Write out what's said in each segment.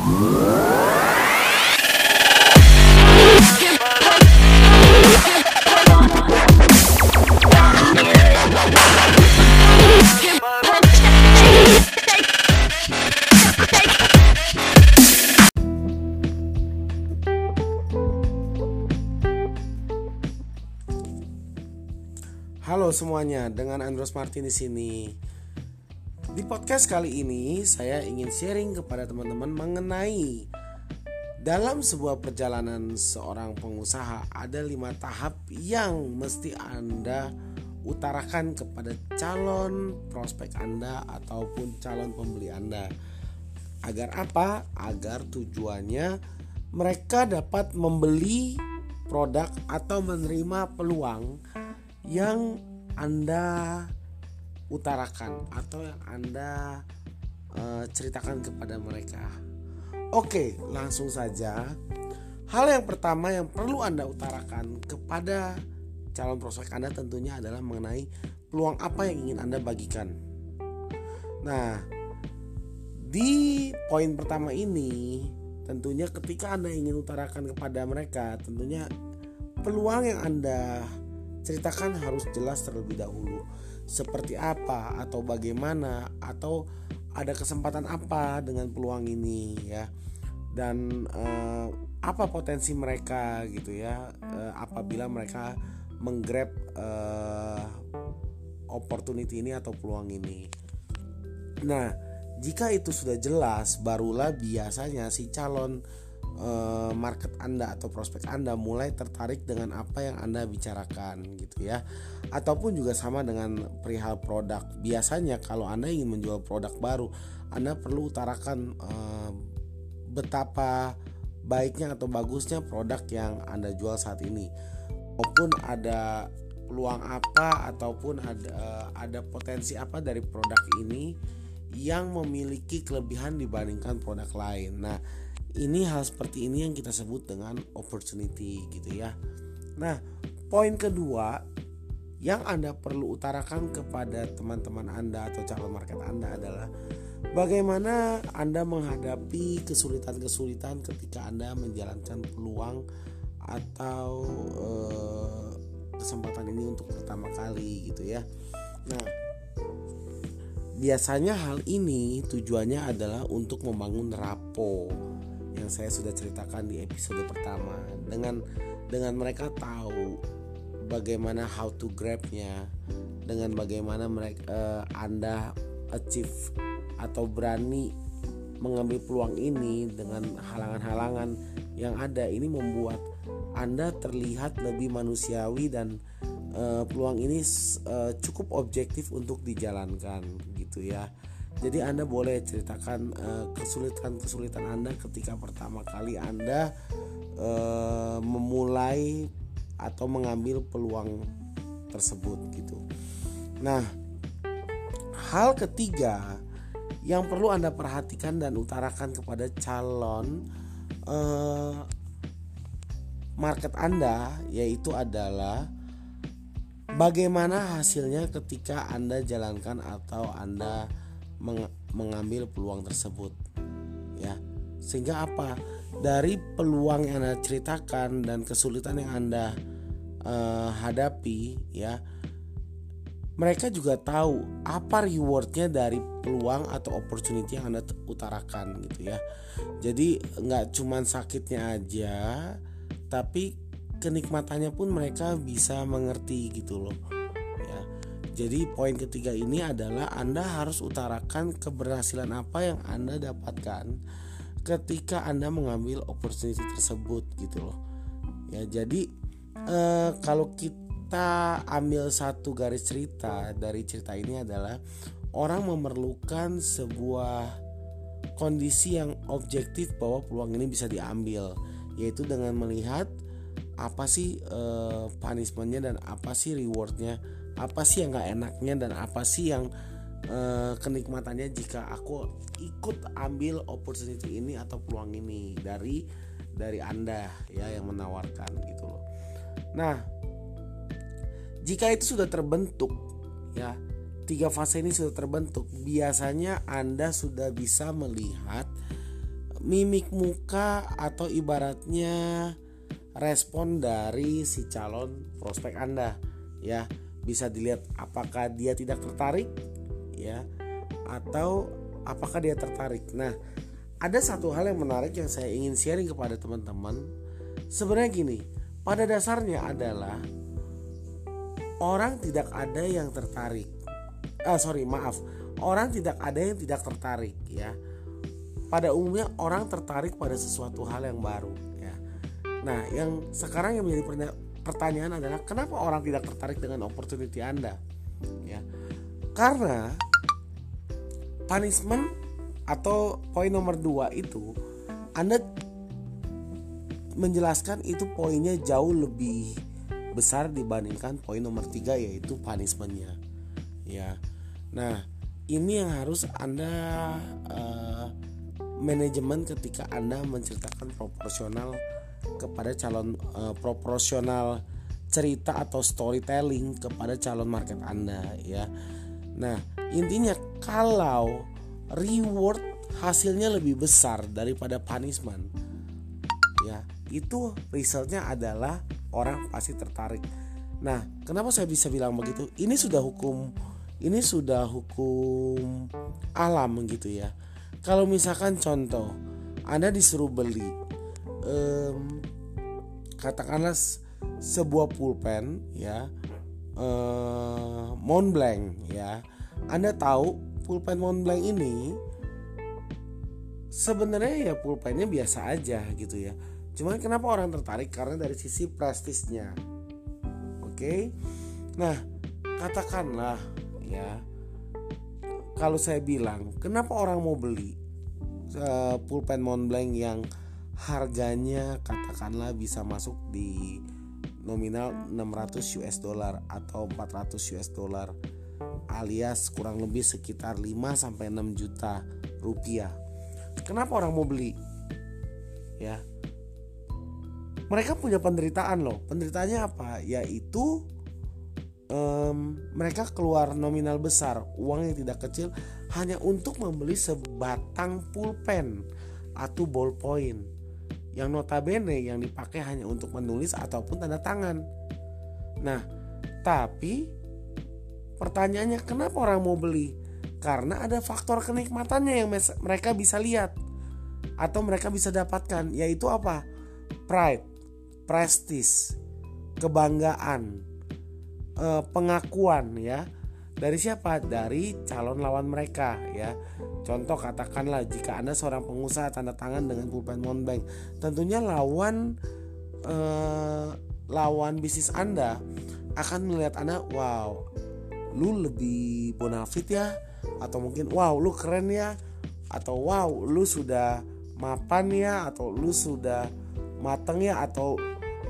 Halo semuanya, dengan Andros Martin di sini. Di podcast kali ini saya ingin sharing kepada teman-teman mengenai dalam sebuah perjalanan seorang pengusaha ada lima tahap yang mesti anda utarakan kepada calon prospek anda ataupun calon pembeli anda. Agar apa? Agar tujuannya mereka dapat membeli produk atau menerima peluang yang Anda utarakan atau yang Anda uh, ceritakan kepada mereka. Oke, langsung saja. Hal yang pertama yang perlu Anda utarakan kepada calon prospek Anda tentunya adalah mengenai peluang apa yang ingin Anda bagikan. Nah, di poin pertama ini tentunya ketika Anda ingin utarakan kepada mereka, tentunya peluang yang Anda ceritakan harus jelas terlebih dahulu seperti apa atau bagaimana atau ada kesempatan apa dengan peluang ini ya. Dan eh, apa potensi mereka gitu ya eh, apabila mereka menggrab eh, opportunity ini atau peluang ini. Nah jika itu sudah jelas barulah biasanya si calon Eh, market Anda atau prospek Anda mulai tertarik dengan apa yang Anda bicarakan gitu ya. Ataupun juga sama dengan perihal produk. Biasanya kalau Anda ingin menjual produk baru, Anda perlu utarakan uh, betapa baiknya atau bagusnya produk yang Anda jual saat ini. Maupun ada peluang apa ataupun ada uh, ada potensi apa dari produk ini yang memiliki kelebihan dibandingkan produk lain. Nah, ini hal seperti ini yang kita sebut dengan opportunity gitu ya. Nah, poin kedua yang Anda perlu utarakan kepada teman-teman Anda atau calon market Anda adalah bagaimana Anda menghadapi kesulitan-kesulitan ketika Anda menjalankan peluang atau eh, kesempatan ini untuk pertama kali gitu ya. Nah, biasanya hal ini tujuannya adalah untuk membangun rapo yang saya sudah ceritakan di episode pertama. Dengan dengan mereka tahu bagaimana how to grabnya dengan bagaimana mereka uh, anda achieve atau berani mengambil peluang ini dengan halangan-halangan yang ada ini membuat anda terlihat lebih manusiawi dan uh, peluang ini uh, cukup objektif untuk dijalankan gitu ya jadi Anda boleh ceritakan uh, kesulitan-kesulitan Anda ketika pertama kali Anda uh, memulai atau mengambil peluang tersebut gitu. Nah, hal ketiga yang perlu Anda perhatikan dan utarakan kepada calon uh, market Anda yaitu adalah bagaimana hasilnya ketika Anda jalankan atau Anda meng mengambil peluang tersebut ya. Sehingga apa? Dari peluang yang anda ceritakan dan kesulitan yang anda uh, hadapi ya mereka juga tahu apa rewardnya dari peluang atau opportunity yang anda utarakan gitu ya. Jadi nggak cuman sakitnya aja tapi kenikmatannya pun mereka bisa mengerti gitu loh jadi poin ketiga ini adalah Anda harus utarakan keberhasilan apa yang Anda dapatkan ketika Anda mengambil opportunity tersebut gitu loh. Ya, jadi eh, kalau kita ambil satu garis cerita dari cerita ini adalah orang memerlukan sebuah kondisi yang objektif bahwa peluang ini bisa diambil yaitu dengan melihat apa sih eh, punishmentnya dan apa sih rewardnya apa sih yang gak enaknya dan apa sih yang uh, kenikmatannya jika aku ikut ambil opportunity ini atau peluang ini dari dari anda ya yang menawarkan gitu loh. Nah jika itu sudah terbentuk ya tiga fase ini sudah terbentuk biasanya anda sudah bisa melihat mimik muka atau ibaratnya respon dari si calon prospek Anda ya bisa dilihat apakah dia tidak tertarik ya atau apakah dia tertarik. Nah, ada satu hal yang menarik yang saya ingin sharing kepada teman-teman. Sebenarnya gini, pada dasarnya adalah orang tidak ada yang tertarik. Ah, sorry, maaf. Orang tidak ada yang tidak tertarik ya. Pada umumnya orang tertarik pada sesuatu hal yang baru ya. Nah, yang sekarang yang menjadi pertanyaan adalah kenapa orang tidak tertarik dengan opportunity Anda? Ya. Karena punishment atau poin nomor dua itu Anda menjelaskan itu poinnya jauh lebih besar dibandingkan poin nomor tiga yaitu punishmentnya ya nah ini yang harus anda uh, manajemen ketika anda menceritakan proporsional kepada calon uh, proporsional cerita atau storytelling kepada calon market anda ya. Nah intinya kalau reward hasilnya lebih besar daripada punishment ya itu resultnya adalah orang pasti tertarik. Nah kenapa saya bisa bilang begitu? Ini sudah hukum ini sudah hukum alam gitu ya. Kalau misalkan contoh anda disuruh beli um, katakanlah sebuah pulpen ya uh, Montblanc ya anda tahu pulpen Montblanc ini sebenarnya ya pulpennya biasa aja gitu ya. Cuman kenapa orang tertarik karena dari sisi prestisnya. Oke. Nah, katakanlah ya kalau saya bilang kenapa orang mau beli uh, pulpen Montblanc yang harganya katakanlah bisa masuk di nominal 600 US dollar atau 400 US dollar alias kurang lebih sekitar 5 sampai 6 juta rupiah. Kenapa orang mau beli? Ya. Mereka punya penderitaan loh. Penderitaannya apa? Yaitu um, mereka keluar nominal besar, uang yang tidak kecil hanya untuk membeli sebatang pulpen atau ballpoint yang notabene yang dipakai hanya untuk menulis ataupun tanda tangan. Nah, tapi Pertanyaannya kenapa orang mau beli? Karena ada faktor kenikmatannya yang mereka bisa lihat atau mereka bisa dapatkan yaitu apa? Pride, prestis, kebanggaan, eh, pengakuan ya. Dari siapa? Dari calon lawan mereka ya. Contoh katakanlah jika Anda seorang pengusaha tanda tangan dengan pulpen Montbank, tentunya lawan eh, lawan bisnis Anda akan melihat Anda, wow, lu lebih bonafit ya? Atau mungkin wow lu keren ya? Atau wow lu sudah mapan ya? Atau lu sudah mateng ya? Atau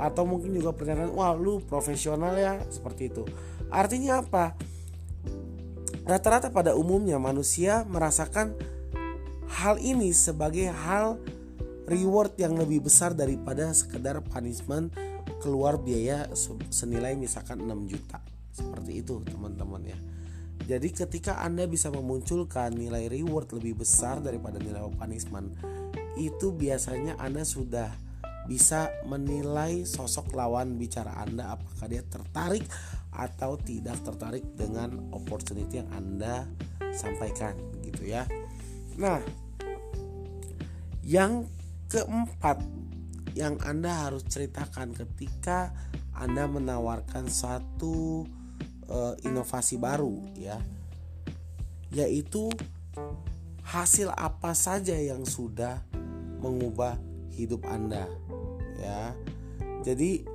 atau mungkin juga pernyataan wow lu profesional ya? Seperti itu. Artinya apa rata-rata pada umumnya manusia merasakan hal ini sebagai hal reward yang lebih besar daripada sekedar punishment keluar biaya senilai misalkan 6 juta. Seperti itu teman-teman ya. Jadi ketika anda bisa memunculkan nilai reward lebih besar daripada nilai punishment itu biasanya anda sudah bisa menilai sosok lawan bicara anda apakah dia tertarik atau tidak tertarik dengan opportunity yang anda sampaikan gitu ya. Nah yang keempat yang anda harus ceritakan ketika anda menawarkan satu uh, inovasi baru ya yaitu hasil apa saja yang sudah mengubah hidup Anda ya. Jadi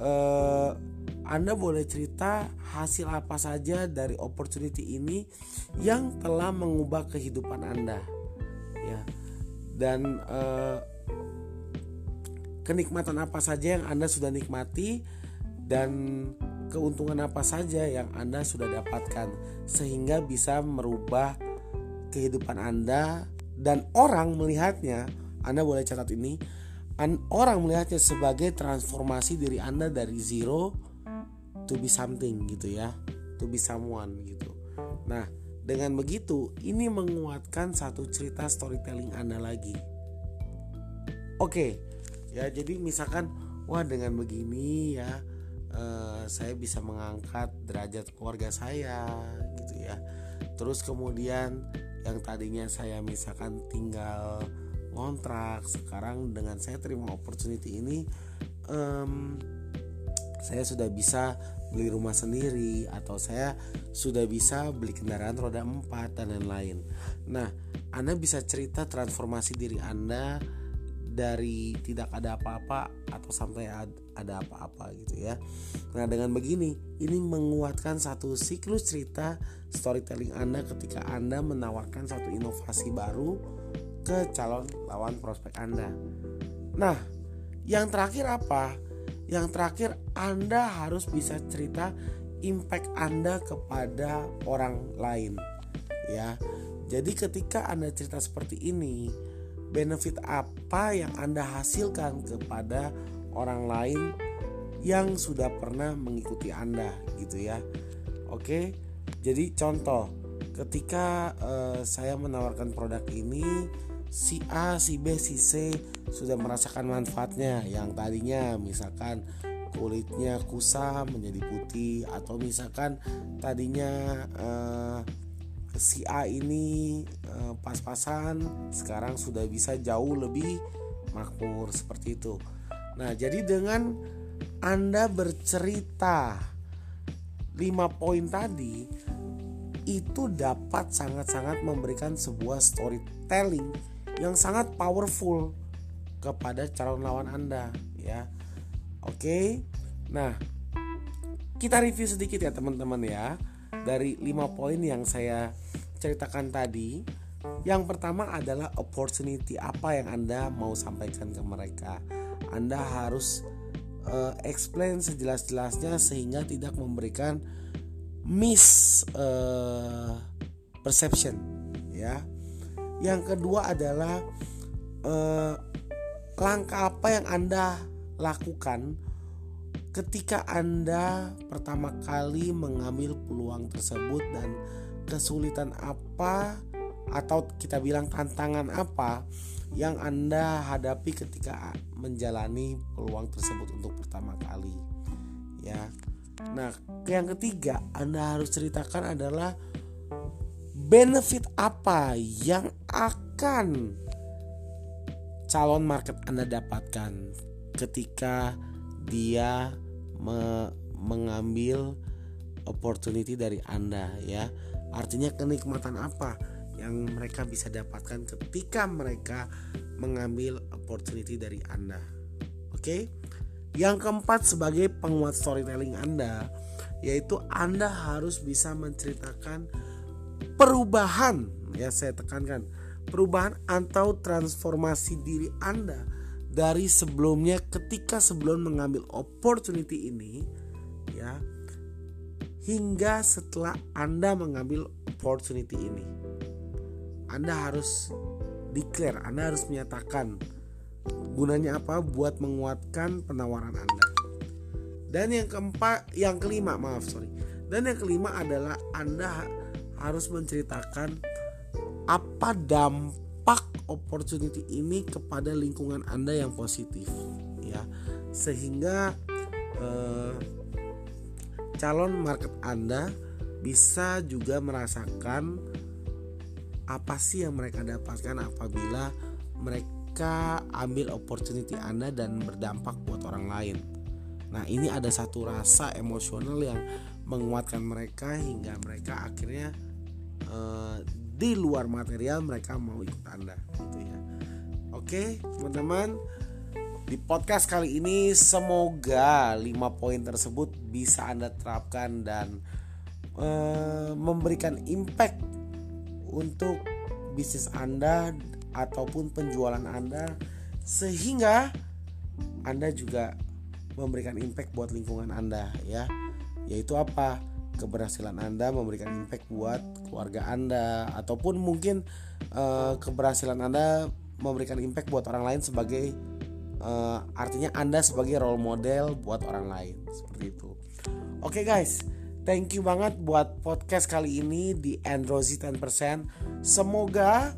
uh, anda boleh cerita hasil apa saja dari opportunity ini yang telah mengubah kehidupan Anda, ya. Dan uh, kenikmatan apa saja yang Anda sudah nikmati dan keuntungan apa saja yang Anda sudah dapatkan sehingga bisa merubah kehidupan Anda dan orang melihatnya Anda boleh catat ini orang melihatnya sebagai transformasi diri Anda dari zero to be something gitu ya to be someone gitu nah dengan begitu ini menguatkan satu cerita storytelling Anda lagi Oke, ya jadi misalkan wah dengan begini ya uh, saya bisa mengangkat derajat keluarga saya gitu ya. Terus kemudian yang tadinya saya misalkan tinggal ngontrak sekarang dengan saya terima opportunity ini saya sudah bisa beli rumah sendiri atau saya sudah bisa beli kendaraan roda 4 dan lain-lain. Nah, Anda bisa cerita transformasi diri Anda dari tidak ada apa-apa atau sampai ada apa-apa gitu ya. Nah, dengan begini ini menguatkan satu siklus cerita storytelling Anda ketika Anda menawarkan satu inovasi baru ke calon lawan prospek Anda. Nah, yang terakhir apa? Yang terakhir Anda harus bisa cerita impact Anda kepada orang lain. Ya. Jadi ketika Anda cerita seperti ini, benefit apa yang Anda hasilkan kepada orang lain yang sudah pernah mengikuti Anda gitu ya. Oke. Jadi contoh, ketika uh, saya menawarkan produk ini si A, si B, si C sudah merasakan manfaatnya yang tadinya misalkan kulitnya kusam menjadi putih atau misalkan tadinya uh, si A ini uh, pas-pasan sekarang sudah bisa jauh lebih makmur seperti itu. Nah, jadi dengan Anda bercerita 5 poin tadi itu dapat sangat-sangat memberikan sebuah storytelling yang sangat powerful kepada calon lawan Anda ya. Oke. Nah, kita review sedikit ya teman-teman ya dari 5 poin yang saya ceritakan tadi. Yang pertama adalah opportunity apa yang Anda mau sampaikan ke mereka. Anda harus uh, explain sejelas-jelasnya sehingga tidak memberikan miss uh, perception ya. Yang kedua adalah uh, langkah apa yang Anda lakukan ketika Anda pertama kali mengambil peluang tersebut dan kesulitan apa atau kita bilang tantangan apa yang Anda hadapi ketika menjalani peluang tersebut untuk pertama kali ya. Nah, yang ketiga Anda harus ceritakan adalah benefit apa yang akan calon market Anda dapatkan ketika dia me mengambil opportunity dari Anda ya. Artinya kenikmatan apa yang mereka bisa dapatkan ketika mereka mengambil opportunity dari Anda. Oke? Yang keempat sebagai penguat storytelling Anda yaitu Anda harus bisa menceritakan perubahan ya saya tekankan perubahan atau transformasi diri Anda dari sebelumnya ketika sebelum mengambil opportunity ini ya hingga setelah Anda mengambil opportunity ini. Anda harus declare, Anda harus menyatakan gunanya apa buat menguatkan penawaran Anda. Dan yang keempat, yang kelima, maaf sorry. Dan yang kelima adalah Anda harus menceritakan apa dampak opportunity ini kepada lingkungan Anda yang positif, ya, sehingga eh, calon market Anda bisa juga merasakan apa sih yang mereka dapatkan apabila mereka ambil opportunity Anda dan berdampak buat orang lain. Nah, ini ada satu rasa emosional yang menguatkan mereka hingga mereka akhirnya uh, di luar material mereka mau ikut Anda gitu ya. Oke, teman-teman, di podcast kali ini semoga 5 poin tersebut bisa Anda terapkan dan uh, memberikan impact untuk bisnis Anda ataupun penjualan Anda sehingga Anda juga memberikan impact buat lingkungan Anda ya. Yaitu apa? Keberhasilan Anda memberikan impact buat keluarga Anda ataupun mungkin uh, keberhasilan Anda memberikan impact buat orang lain sebagai uh, artinya Anda sebagai role model buat orang lain seperti itu. Oke okay guys, thank you banget buat podcast kali ini di Androzy 10%. Semoga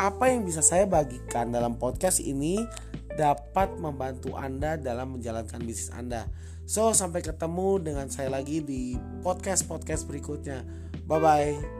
apa yang bisa saya bagikan dalam podcast ini dapat membantu Anda dalam menjalankan bisnis Anda. So, sampai ketemu dengan saya lagi di podcast-podcast berikutnya. Bye bye.